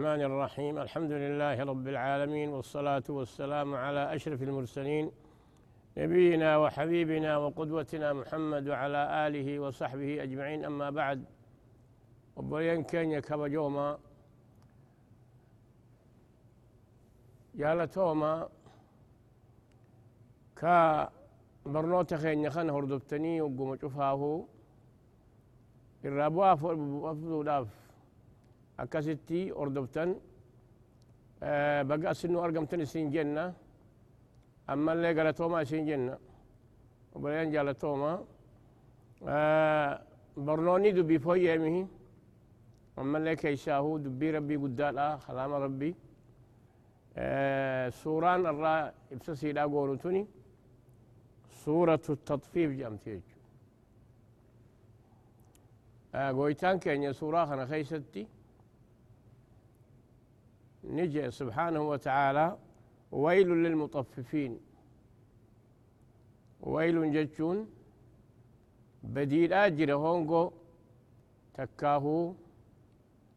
الرحمن الرحيم. الحمد لله رب العالمين والصلاة والسلام على أشرف المرسلين نبينا وحبيبنا وقدوتنا محمد وعلى آله وصحبه أجمعين. أما بعد وبرين كينيا كبجوما جالتوما كا برنوتا خينيا خان هردبتني وقوم شفاه الرابوا فوق داف akkasitti ordoftan baga asinu argamtan isin jenna ammallee galatooma isin jenna obboleeyyan jaalatooma barnoonni dubbii fooyyeemihi ammallee keeysaahu dubbii rabbii guddaadha kalaama rabbii suuraan irraa ibsa siidhaa goonu tuni suuratu taطfiif jedhamti jechu gooytaan keenya suuraa kana keeysatti نجي سبحانه وتعالى ويل للمطففين. ويل جتون بديل أجر هونغو تكاهو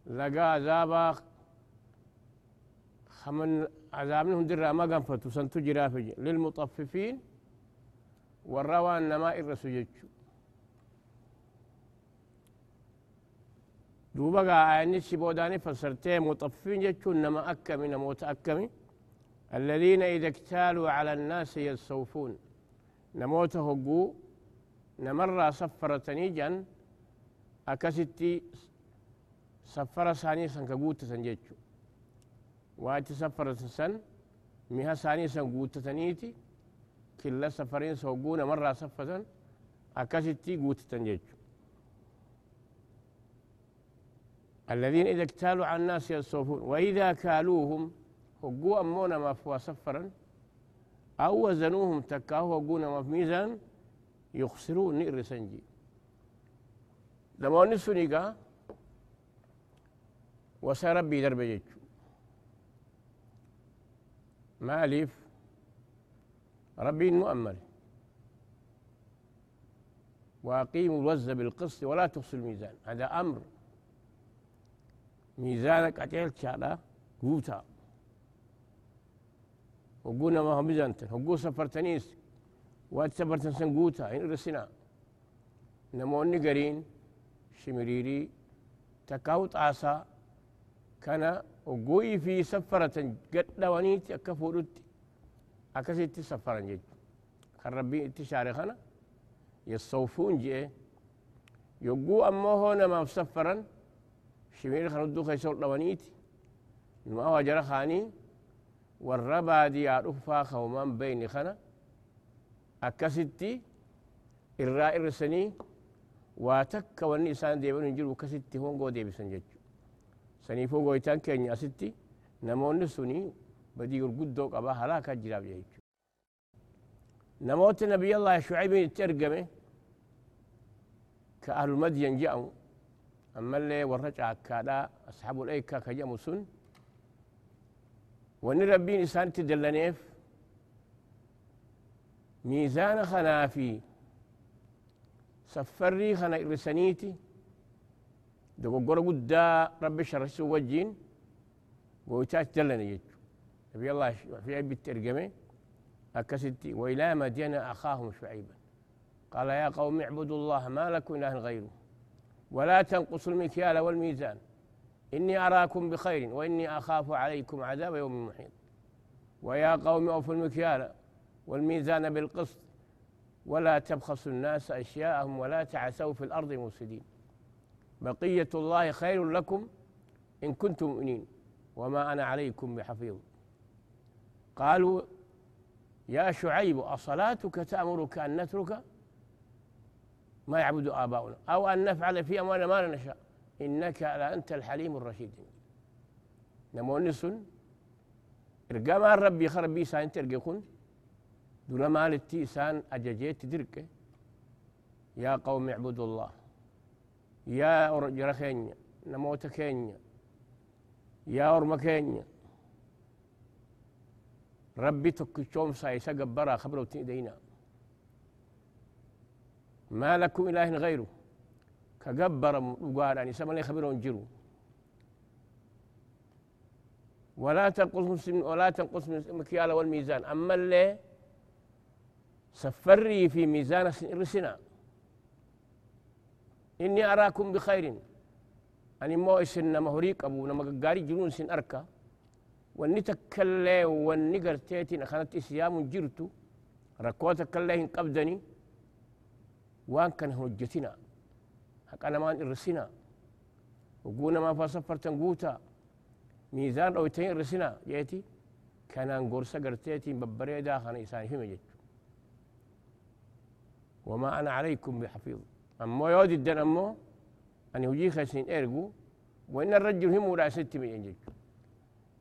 لقى عذابا خمن عذابنهم درا ما قنفتو سنتو جرافج. للمطففين والروان نماء الرسجج دوبا آياني سيبوداني فسرتي مطفين جتشون نما أكمي نموت أكمي الذين إذا اكتالوا على الناس يستوفون نموت هقو نمر صفرتني جن أكستي سفر ساني سن كقوت سنجتشو واتي سفرة سن مها ساني سن قوت تنيتي كلا سفرين سوقونا مرة صفة أكستي قوت تنجتشو الذين إذا اكتالوا على الناس يصوفون وإذا كالوهم هقوا أمونا ما فوا سفرا أو وزنوهم تكاه هقونا ما في ميزان يخسرون نئر سنجي. لما نسوني قا وسربي درب جيتشو. مالف ربي مؤمل وأقيموا الوزن بالقسط ولا تخسوا الميزان. هذا أمر. ميزانك أتيل شالا قوتا. وقونا ما هو ميزانتن وقو سفرتنيس وات سفرتن سن قوتا. إن رسنا نموني قرين. شمريري. تكاوت عصا كان وقوي في سفرة. قد دوانيت أكفورت. أكسيت سفرا جيج كان ربي اتشاري خنا يصوفون جي. يقو أمو هنا ما سفرا شمير خندو خيسور دوانيتي ما وجر خاني والربا دي عرفا خومان بين خنا أكستي الرائع الرسني واتك والنسان ديبن نجرو كستي هون قو ديبي سنجج. سنيفو قويتان كيني أستي نمون سني بدي قدو قبا هلاكا جراب جيج نموت نبي الله شعيب ترقمه كأهل المدين جاءوا. أما اللي ورجع كذا أصحاب الأيكة كجمو سن وني ربي إنسان تدلنيف. ميزان خنافي. سفري خنا إرسانيتي. دقو قرى قدا ربي شرسو وجين ويتاش دلني يجو نبي الله في عيب الترجمة. أكستي وإلى مدين أخاهم شعيبا. قال يا قوم اعبدوا الله ما لكم إله غيره. ولا تنقصوا المكيال والميزان. إني أراكم بخير وإني أخاف عليكم عذاب يوم محيط. ويا قوم أوفوا المكيال والميزان بالقسط. ولا تبخسوا الناس أشياءهم ولا تعثوا في الأرض مفسدين. بقية الله خير لكم إن كنتم مؤمنين. وما أنا عليكم بحفيظ. قالوا يا شعيب أصلاتك تأمرك أن نترك؟ ما يعبد آباؤنا. أو أن نفعل في أموالنا ما نشاء. إنك لأنت الحليم الرشيد. نمونس. إرقام ربي خربي سان ترقى كن دون مالتي سان أججيت درك يا قوم اعبدوا الله. يا أرجر كينيا يا أرم ربي تكشوم سايسا قبرا خبرو تيدينا. ما لكم إله غيره. كجبر وقال أن سما لي خبرون جرو ولا تنقص ولا تنقص المكيال والميزان. أما اللي سفري في ميزان رسنا. إني أراكم بخير. أني مو إسن مهريك أبو نما قاري جنون سن أركا. واني تكلي واني قرتيتي أخنت إسيام جرتو ركوة كلهن قبدني وان كان هجتنا حق أنا ما إرسنا وقونا ما فسفرتن قوتا. ميزان أو تين رسنا يأتي كان غورسا قرتيتي ببريدا خان إسان في مجد وما أنا عليكم بحفيظ. أما يودي الدن أمو أن يجي خسين إرجو وإن الرجل هم ولا ست من ينجج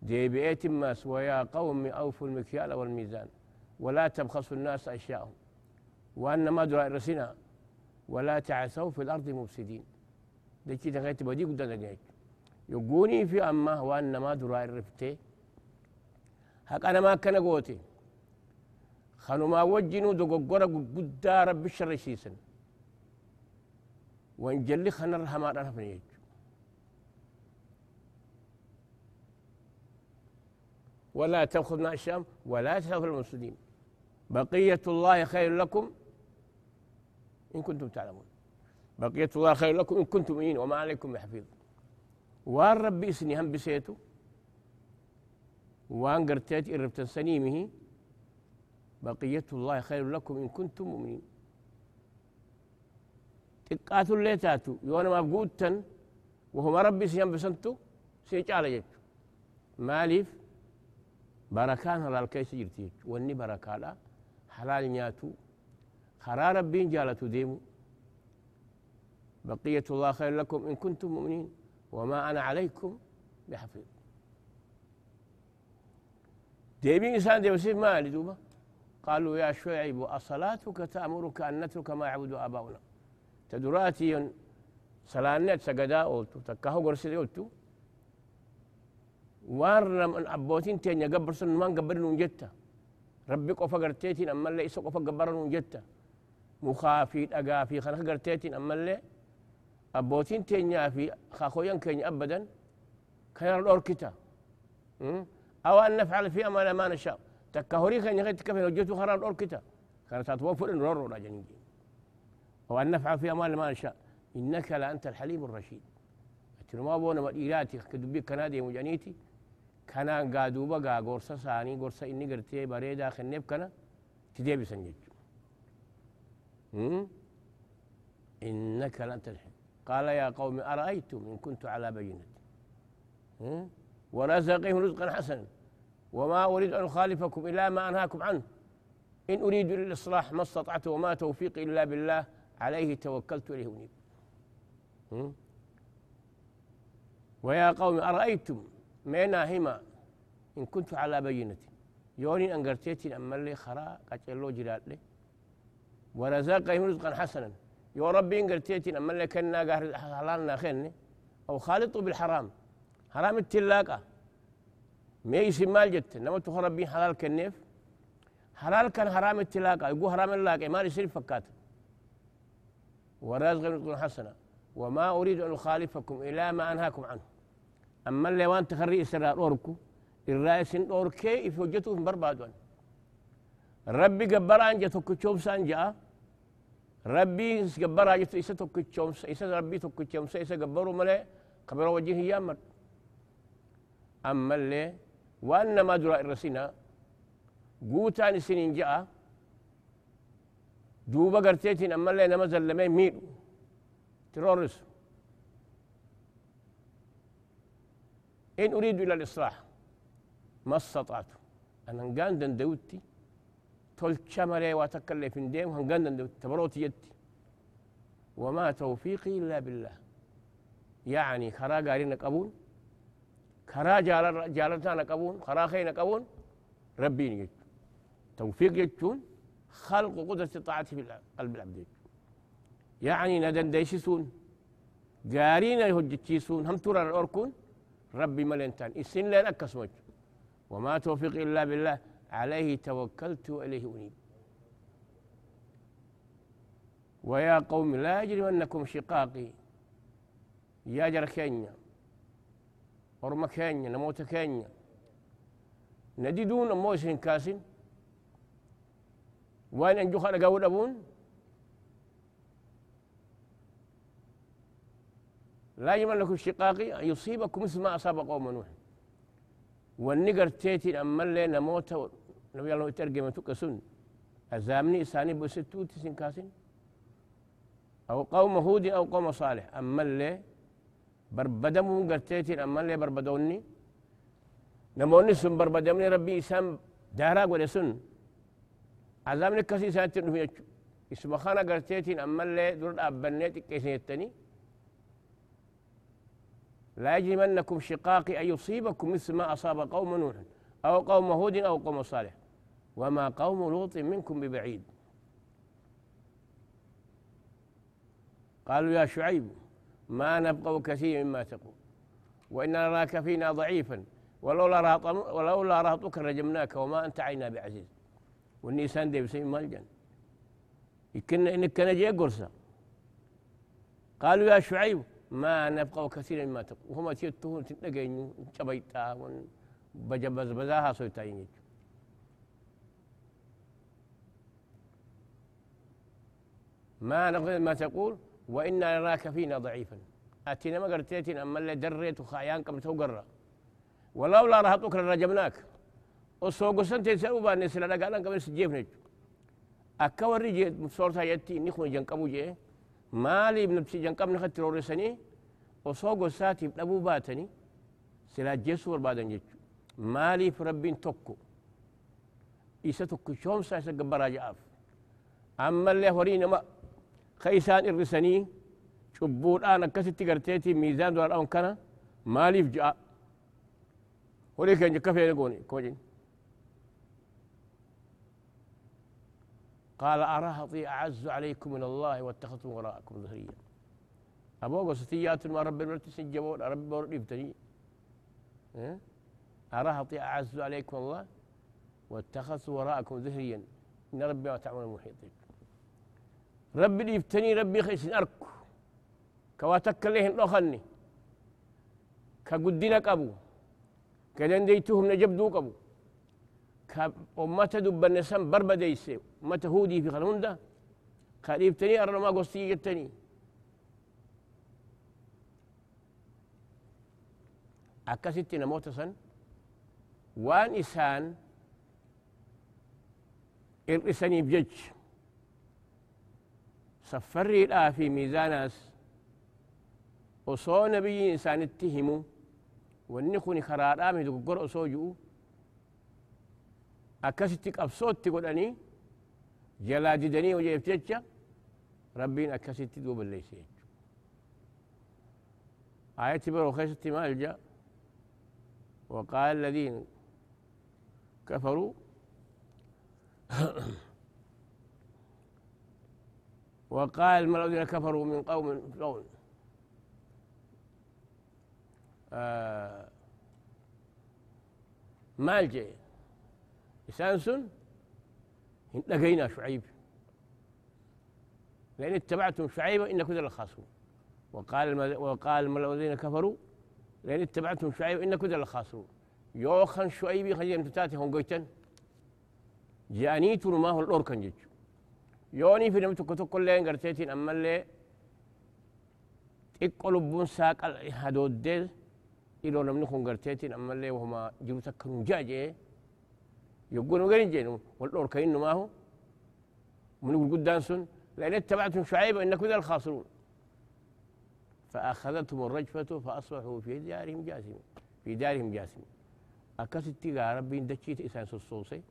دي بيت ماس ويا قوم أوفوا المكيال والميزان. ولا تبخسوا الناس أشياءهم. وأن ما رسنا ولا تعثوا في الأرض مفسدين. دكي تغيت بدي قد يقوني في أما وأن ما درا الرفتي حق أنا ما كان قوتي. خانو ما وجنوا دقوقورا قد رب الشر شيسن. وإن جلي خنا الرحمة رحمة ولا تأخذنا الشام ولا تأخذ المسلمين بقية الله خير لكم إن كنتم تعلمون. بقية الله خير لكم إن كنتم مؤمنين وما عليكم بحفيظ. وان ربي إسني هم بسيتو. وان قرتيت إربت سنيمه. بقية الله خير لكم إن كنتم مؤمنين. تقاتوا اللي تاتوا يونا ما قوتا وهم ربي سيان بسنتو سيجعل يجو ماليف بركان هلال كيس جرتي واني بركالا حلال نياتو. خرا ربين جالتو ديمو. بقية الله خير لكم إن كنتم مؤمنين وما أنا عليكم بحفيظ. ديبين إنسان دي وسيف ما دوبا. قالوا يا شعيب أصلاتك تأمرك أن نترك ما يعبد آباؤنا؟ تدراتي سلانات سجدا أولتو تكاهو قرسي أولتو. وارنا من أبوتين تين يقبر سن من قبر جتا. ربي قفا قرتيتين أما اللي إسا قفا قبر جتا مخافي أقافي خنخ قرتيتين أما اللي أبوتين تين في خاخوين كين أبدا كان الأوركتا أو أن نفعل في أمانة ما نشاء. تكهوري كان يغيت كفن وجدت خراب الأوركتا كانت أتوفر إن رورو راجنين وأن نفعل في أمانة ما نشاء. إنك لأنت الحليم الرشيد. تنما بونا مديراتي كدبي كنادي مجانيتي. كان قادوبا قا قرصة ساني قرصة إني قرتي بريدا خنب كنا. تديبي سنجج إنك لن تلحق قال يا قوم أرأيتم إن كنت على بينة؟ ورزقهم رزقا حسنا. وما أريد أن أخالفكم إلى ما أنهاكم عنه. إن أريد إلا الإصلاح ما استطعت وما توفيقي إلا بالله عليه توكلت إليه أنيب. ويا قوم أرأيتم مينا هما إن كنت على بينة؟ يوني أن قرتيتي أما اللي خرا قتلو جلال لي. ورزقهم رزقا حسنا. يا ربي إن قرتيتي أما كنا قهر حلالنا خيرني. أو خالطوا بالحرام. حرام التلاقة. ما يسمى مال جت. تخرب ربي حلال كنيف. حلال كان حرام التلاقة. يقول حرام اللاقة. ما يصير فكات. ورزق رزقا حسنا. وما أريد أن أخالفكم إلى ما أنهاكم عنه. أما اللي وان تخري إسراء أوركو الرئيس أوركي في وجهته بربادون ربي قبر أن جتك تشوف سانجا ربي قبر أن جتك إسا تك تشوف إسا ربي تك تشوف إسا قبروا ملي قبر وجهه يامر أما اللي وأن ما درا الرسينا قوتان سنين جاء دوبا قرتيتين أما اللي نمزل لمين ميلو. ترورس إن أريد إلى الإصلاح ما استطعت. أنا هنقان دندوتي تول شمري واتكلف ديم هنقان دندوتي تبروتي يدي. وما توفيقي إلا بالله. يعني خرا قارين قبول خرا جالتنا قبول خرا خين قبول ربيني يجو توفيق يجون خلق قدرة طاعته في قلب العبد يعني ندن ديشسون قارين يهجتشيسون هم ترى الأركون ربي ملنتان السن لين أكسمج وما توفيق إلا بالله. عليه توكلت وإليه أنيب. ويا قوم لا يجرمنكم شقاقي. يا جر كينيا. ورم كينيا نموت كينيا. نديدون أمو إسهن كاسين. وين أنجو خلق أول أبون؟ لا يمن لكم شقاقي. أن يصيبكم مثل ما أصاب قوم نوح. والنقر تيتي أما اللي نموت نبي الله يترجم تكسون أزامني إساني بستو تسين كاسين أو قوم هود أو قوم صالح أما اللي بربدمهم قرتيتي أما اللي بربدوني نموني سن بربدمني ربي إسام دارا قول سن عذابني كسي ساتر نفي اسم خانا قرتيتي أما اللي دور أبنيتي كيسين يتني لا يجرمنكم شقاقي أن يصيبكم مثل ما أصاب قوم نوح أو قوم هود أو قوم صالح. وما قوم لوط منكم ببعيد. قالوا يا شعيب ما نبقى كثير مما تقول. وإنا نراك فينا ضعيفا ولولا ولولا رهطك رجمناك وما أنت عينا بعزيز. والنيسان دي بسيم ملجن يكن إنك نجي قرصة. قالوا يا شعيب ما نبقى كثيرا مما تقول. وهم تيتون تنقين بجبز بزاها سويتاين ما نقول ما تقول وإنا نراك فينا ضعيفا. أتينا ما قرتيتين أما اللي دريت وخايان كم توقرا ولولا رهطك لرجمناك. وسوق سنتي سأوبا نسلا لقانا كم سجيف نج أكور رجي صورتها يتي نخون جنكبو جي. مالي ابن بسي جنكب نخت ترورسني وسوق ساتي أبو باتني. سلا جسور بعدين مالي في ربين توكو إيسا توكو شوم سايسا قبرا جاف أما اللي هورينا ما خيسان الرسني شبور أنا كستي قرتيتي ميزان دوار أون كان. مالي في جاء. وليك أنجا كفي يقوني كوجين. قال أرهطي أعز عليكم من الله واتخذتم وراءكم ظهريا أبو قصتيات ما رب المرت سجبون رب أرهطي أعز عليكم الله واتخذت وراءكم ظهريا إن ربي ما تعمل محيط ربي يفتني ربي خيس أركو كواتك لهن أخني. كقدنا قبو كدن ديتهم نجبدو قبو كأمة دبن سن بربا ديسي. أمة هودي في خلوندا خليفتني أرى ما قصتي جتني. أكاسيتي نموت سن. وان إسان ارسني بجج صفري الآ في ميزان اس وصو نبي إنسان اتهمو. ونخوني خرارا من دقور اصوجو اكستك ابصوت تقولني. جلا جدني وجيب جج ربين اكستك دوب الليسين آية برو خيستي مالجا. وقال الذين كفروا؟ وقال الذين كفروا من قوم فرعون؟ آه مال جاي سانسون؟ لقينا شعيب. لأن اتبعتم شعيبا إنكم ذا الخاسرون وقال وقال الذين كفروا؟ لأن اتبعتم شعيبا إنكم ذا الخاسرون يوخن شعيبي خجل تتاتي هم قيتن جانيتون ما هو الأوركن جيج يوني في نمتك تقول لين قرتيتين أما اللي تقول بون ساق هدود إلو نمني خون قرتيتين أما اللي وهما جلو تكنو جاجي. يقولوا غير جينو والأوركين ما هو. من يقول قدام سن لأن اتبعتم شعيبا إنكم ذا الخاسرون. فأخذتهم الرجفة فأصبحوا في دارهم جاثمين في دارهم جاثمين أكست ربي دشيت إسان سوسوسي.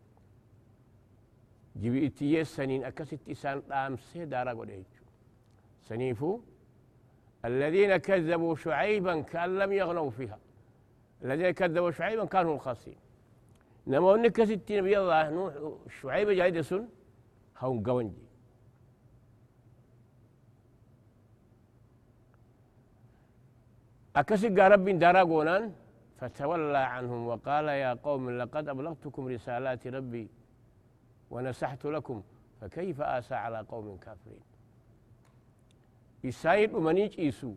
جبئتي سنين أكست إسان رامسي دارا قد سنيفو الذين كذبوا شعيبا كأن لم يغنوا فيها. الذين كذبوا شعيبا كانوا الخاسرين. نما انك ستين نبي الله نوح شعيب جاي سن هون قونجي أكسي رب دارا قونان فتولى عنهم وقال يا قوم لقد أبلغتكم رسالات ربي ونسحت لكم فكيف آسى على قوم كافرين? إسايد ومنيج إيسو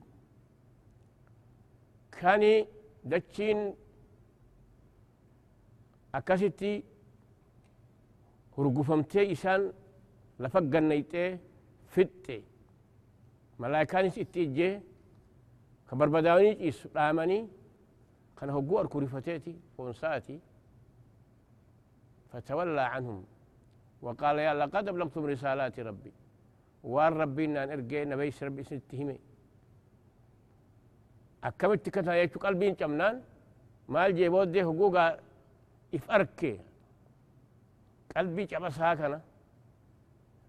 كاني دتشين akkasitti hurgufamtee isaan lafa gannayxee fixxe malaayikaanis itti ijjee ka kana hogguu arku rifateeti foonsaati فتولى عنهم وقال يا لقد أبلغتم رسالات ربي وان ربنا أن أرجينا بيس ربي ستهمي أكملت كتا يجو قلبين جمنان. مال جيبود دي حقوقا إفأركي قلبي جبس هاكنا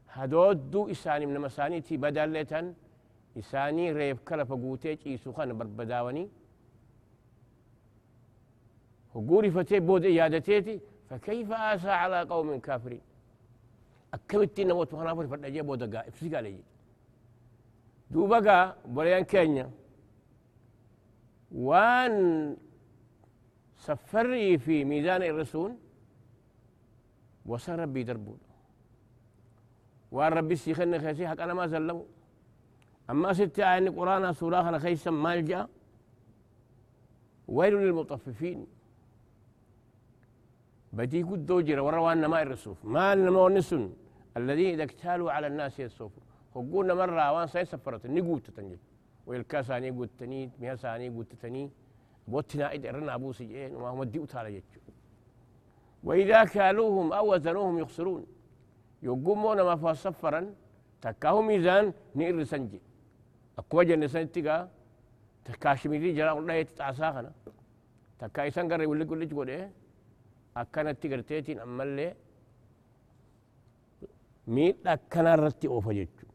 هدودو إساني من مسانيتي بدلتن. إساني ريب كلا فقوتي إيسو خان بربداوني. هقوري فتي بود إيادتيتي فكيف آسى على قوم كافرين؟ أكملت نموت وخنا فرد فرد أجيب ودقا إفسي قال يجي. دوبقا بليان كينيا. وان سفري في ميزان الرسول وصار ربي دربون. وان ربي سيخن خيسي حق أنا ما سلموا. أما ست آية قرآن سورة أنا خيسا مالجا ويل للمطففين. بدي قد دوجر وروان ما الرسوف ما نما ونسن الذين إذا اكتالوا على الناس يسوف وقولنا مرة وان سين سفرت. نقوت تنجل ويلكاساني قوتني مياساني قوتني بوتنا إذا رنا أبو سجين وما هم الديوت على يجو وإذا كالوهم أو وزنوهم يخسرون. يقومون ما فوا سفرا. تكاهم ميزان نير سنجي. أكوجا نسنتيغا تكاشميري جرا الله يتعساخنا تكا إسان قرر يقول لك إيه akkanatti garteetiin ammallee miidha akkana irratti oofa jechu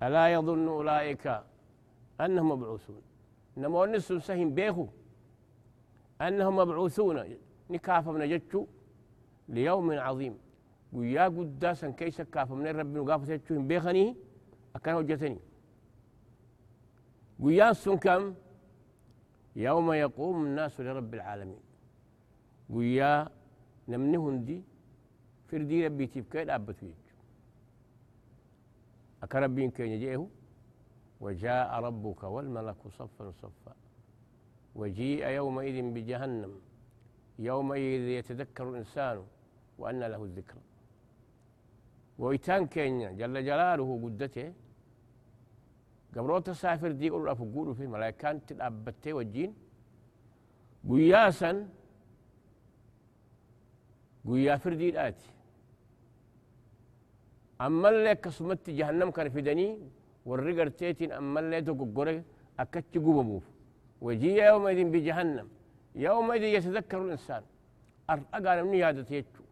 alaa yadunnu ulaa'ika annahum mabcuusuun namoonni sun sa hin beeku annahum mabcuusuuna ni kaafamna jechu liyawmin caziim guyyaa guddaa san keessa kaafamne rabbi nu gaafata jechuu hin beekanii akkana hojjetanii guyyaan sun kam يوم يقوم الناس لرب العالمين guyyaa namni hundi firdii rabbiitiif ka'e dhaabbatu jechu akka rabbiin keenya وجاء ربك والملك صفا صفا. وجيء يومئذ بجهنم. يومئذ يتذكر الإنسان وأن له الذكر ويتان كينيا جل جلاله قدته. قبروت سافر دي قول أفقول في ملايكان تلأبتي وجين. قياسا guyyaa firdiidhaati ammallee akkasumatti jahannam kana fidanii warri garteetiin ammallee dogoggore akkachi gubamuuf wajiya yawmaidin bijahannam yawmaidin yatadakkaru insaan ar'agaa namni yaadate jechu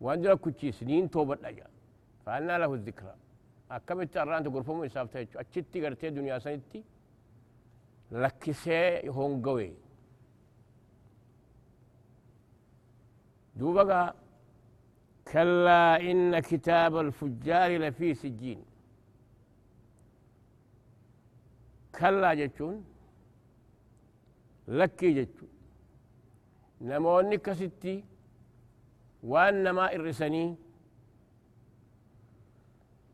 waan dura kuchiisniin toobadha jaa faannaa lahu dhikra akkamitti arraanta gorfamuu isaaf ta'e jechu achitti gartee duniyaa sanitti lakkisee hongawe دوبقى كلا إن كتاب الفجار لفي سجين. كلا جتون لكي جتون. نموني كستي وان ما إرسني.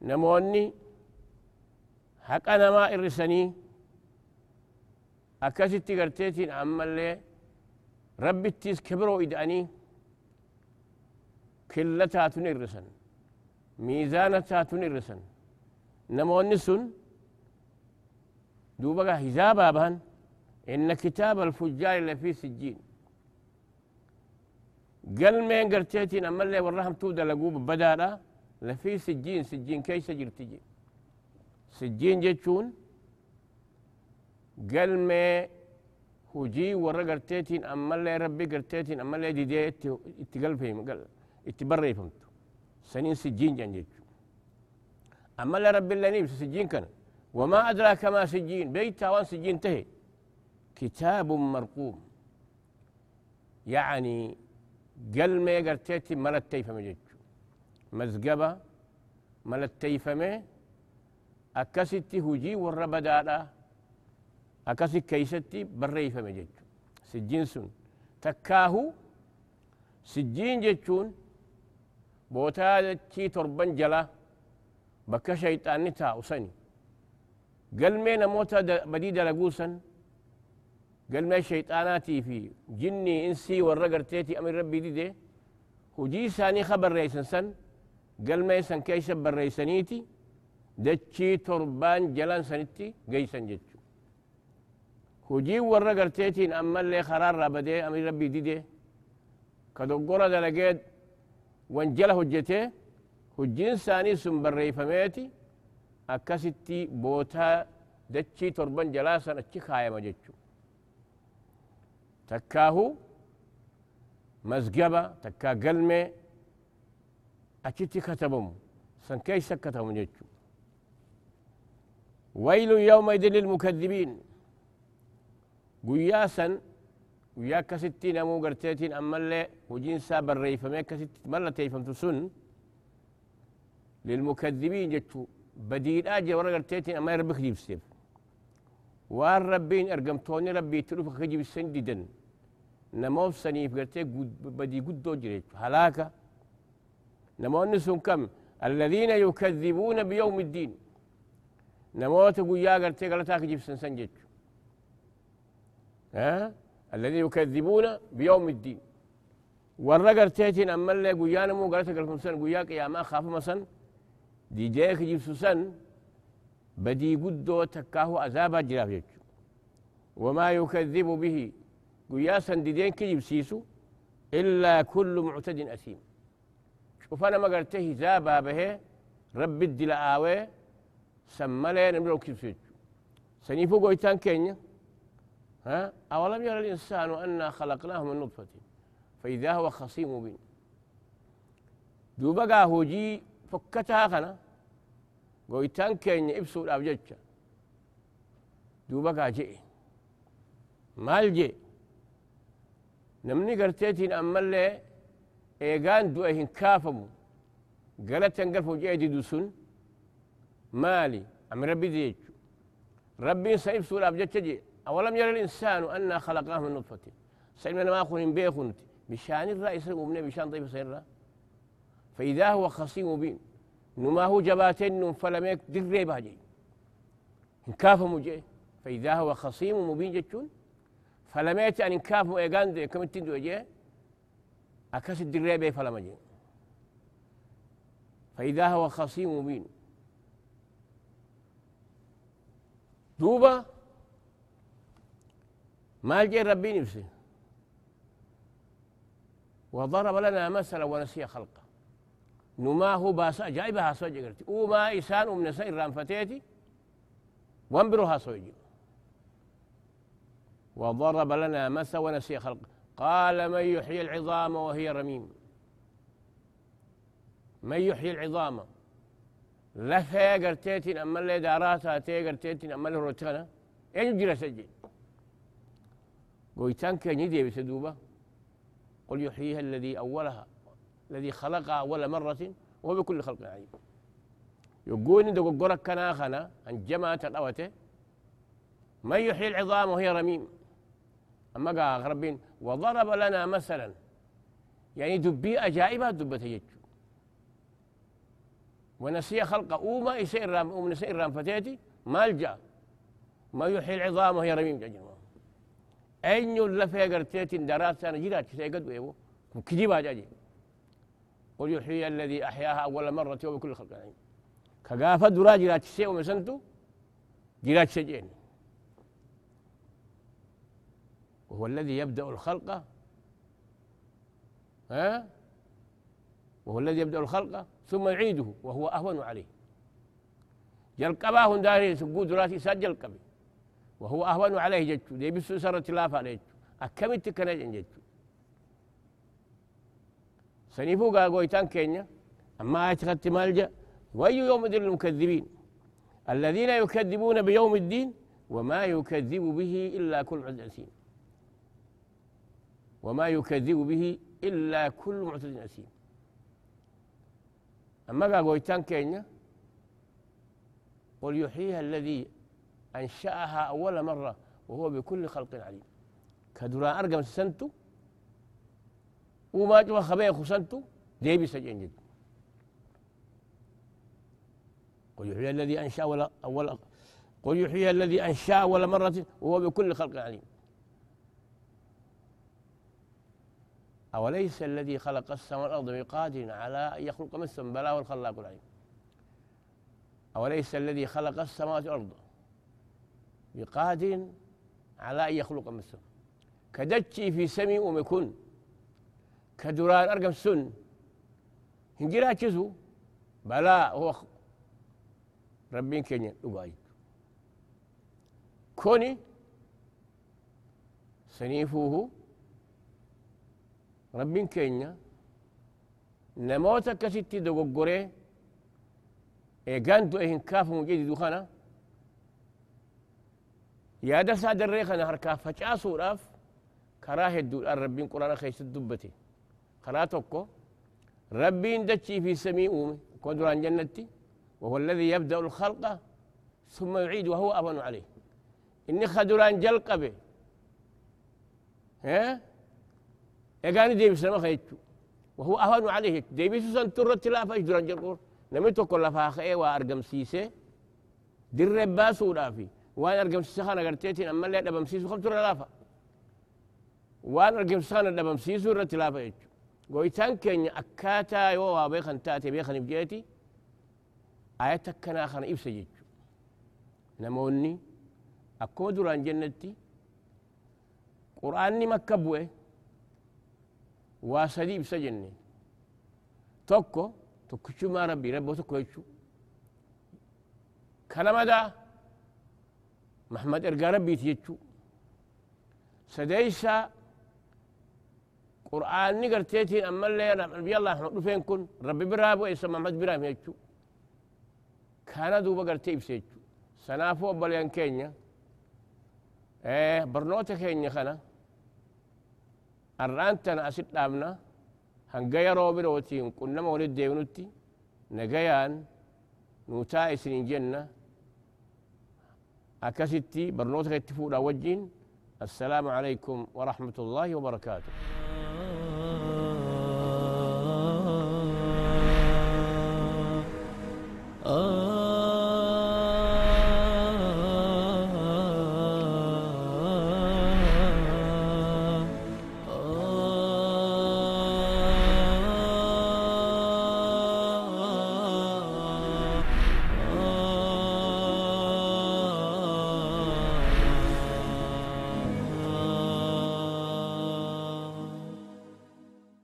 نموني حق أنا ما إرسني. أكستي قرتيتين أما اللي ربي التيس كبروا إداني. كلتاتون الرسن ميزانتاتون الرسن نموني سن دوبا حجابا بان إن كتاب الفجار لفي سجين. قال مين قرتيتين أما اللي ورهم تودا لقوب بدالا لفي سجين سجين كيس جرتجي سجين جتشون قال مي هجي ورا قرتيتين أما اللي ربي قرتيتين أما اللي دي دي اتقلفهم قال اتبري فهمت سنين سجين جان جيتشو. أما لا رب الله نيبس سجين كان. وما أدراك ما سجين. بيتا وان سجين تهي. كتاب مرقوم. يعني قل ما يقرتيتي ملا التيفة جيتشو. مزقبة ملا التيفة أكستي هجي والربدالا أكسي كيستي بريفة جيتشو سجين سن تكاهو سجين جيتشون bootaa dachii torban jala bakka shayxaanni taa'u sani galmee namoota badii dalaguu san قال ما شيطاناتي في جني إنسي والرقرتيتي أمر ربي دي, دي. هجي ساني خبر ريسن سن قال ما يسن كيش بريسنيتي دتشي تربان جلان سنتي قيسن جتشو هجي والرقرتيتين اما اللي خرار رابدي أمر ربي دي دي. كدقورة دلقيت وانجله هجته هجين ساني سن بريفميتي akkasitti bootaa dachii torban jalaa san achi kaayama jechu takkaahu mazgaba takkaa galmee achitti katabamu san keessa katabamu jechu ويل يومئذ للمكذبين قويا سن قويا كستين أمو قرتيتين أما اللي وجين سابر ريفمي كستين ملا تيفمت سن. للمكذبين جتو بديل آجي ورا قرتيتين أما ربك يجيب سيف. وار ربين أرقمتوني ربي تلوف خجيب سنددا نموف سنيف قرتي بدي قد دوجريت هلاكا نمو نسون كم؟ الذين يكذبون بيوم الدين. نموت قويا قرتي قالتاك جيب سنسنجت ها؟ الذين يكذبون بيوم الدين. ورا قرتيتين اما اللي قويا نمو قالتك لكم سن قويا قياما خاف مسن؟ دي جيك جيب سوسن بدي قدو تكاهو عذابا جراف وما يكذب به قياسا ديدين كجيب سيسو إلا كل معتد أثيم. شوف أنا ما قلته زابا به رب الدلاء سمالي نمرو كيف سنيفو قويتان كينيا؟ ها؟ أولم يرى الإنسان أنا خلقناه من نطفة؟ فإذا هو خصيم مبين. دوبقى هوجي فكتها خنا. قويتان كين إبسو الأبجتش دوبا جئ. مال جئ. نمني قرتيتين أما اللي إيغان دوئهن كافمو. قالت تنقرفو جئ دوسن. مالي. أم ربي ديج ربي سيبسو الأبجتش جئ. أولم يرى الإنسان أنا خلقناه من نطفة؟ سيدنا ما أخون بيخون بشان الرئيس ومن بشان ضيف سيرا فإذا هو خصيم مبين. نما هو جباتين فلميك دري باجي انكاف مجي فإذا هو خصيم مبين جتون فلميت أن انكاف إيغان دي. كم تندو جي؟ أكاس الدري بي فلمجي فإذا هو خصيم مبين. دوبا ما جاء ربي نفسه وضرب لنا مثلا ونسي خلقه. نما هو باس أجايبها سوجي قلت وما إسان ومن سير رانفتيتي وانبروها سوجي؟ وضرب لنا مثل ونسي خلق قال من يحيي العظام وهي رميم. من يحيي العظام؟ لفا قرتيتين أما اللي داراتها تي قرتيتين أما اللي روتانا. أين جرى سجي. قويتان كان يدي بسدوبة قل يحييها الذي أولها الذي خلقها أول مرة وهو بكل خلق عليم. يقول إن قرك كنا خنا أن جماعة الأوتة من يحيي العظام وهي رميم. أما قال ربين وضرب لنا مثلا. يعني دبي أجائبها دبة يجو ونسي خلقه أوما يسير رام أوم نسير رام فتيتي ما الجا ما يحيي العظام وهي رميم جاجما أين يلفي قرتيتي درات سنة جيرات سيقد ويبو كجيبها جاجي قل يحيي الذي أحياها أول مرة وبكل خلق عليم كقافة درا جرات الشيء ومسنتو جرات شجين وهو الذي يبدأ الخلق ها وهو الذي يبدأ الخلق ثم يعيده وهو أهون عليه جلقباه داري سقود راسي سجل قبي وهو أهون عليه جتشو دي بسو سرة لا عليه أكملت كنجن جتشو سنيفو قويتان كينيا. أما أتخذت مالجا وأي يوم دل المكذبين؟ الذين يكذبون بيوم الدين وما يكذب به إلا كل معتد وما يكذب به إلا كل معتد أثيم أما قويتان كينيا. قل يحييها الذي أنشأها أول مرة وهو بكل خلق عليم. كدران أرقم سنتو وما جوا خبيه خسنتو دي بسجين جد. قل يحيي الذي أنشأ ولا أول قل يحيي الذي أنشأ أول مرة وهو بكل خلق عليم. أوليس الذي خلق السماء والأرض بقادر على أن يخلق مثلا بلا والخلاق العليم. أوليس الذي خلق السماوات والأرض بقادر على أن يخلق مثلهم كدتشي في سمي ومكن كدران أرقم سن. هنجرا كزو بلا هو ربين كينيا دقايق كوني سنيفوه ربين كينيا نموت كستي دوغوري ايغان دو اهن كاف مجيد دوخانا. يا دسا دريخنا هركا فجاسو راف كراه الدول ربين قرآن خيس الدبتي خراتوكو ربين دتشي في سميء قدران جنتي. وهو الذي يبدأ الخلق ثم يعيد وهو أبن عليه. إني خدران جلقبه ها؟ إيقاني ديبس لما خيتشو. وهو أهون عليه. ديبس سنتر لا فجدران جلقور نمتو كل فاخئ وأرقم سيسي در باسو رافي. وأنا أرقم سيسي خانا قرتيتين أما اللي أدبم سيسو خمتر لافا. وأنا أرقم سيسي خانا أدبم سيسو رتي لافا يتشو قويتان كين أكاتا يو بيخن تاتي بيخن بجيتي. آية كنا خنا إبسا جيتشو نموني أكو دران جنتي. قرآني مكبوه واسدي جنة توكو توكشو ما ربي ربو توكو يتشو كنا مدى محمد إرقا ربي تيتشو سديسا قرآن نقر تيتين أما اللي نبي الله إحنا فين كن؟ ربي برابو إيسا محمد برام يتشو كان دوبا قرتي بسيتشو سنافو بليان كينيا. إيه برنوتا كينيا خنا الرانتنا أسد دامنا هنقيا روبي روتين. كنا مولد ديونتي. نقيان. نوتا إسنين جنة. أكستي برنوتا كتفودا وجين السلام عليكم ورحمة الله وبركاته Oh.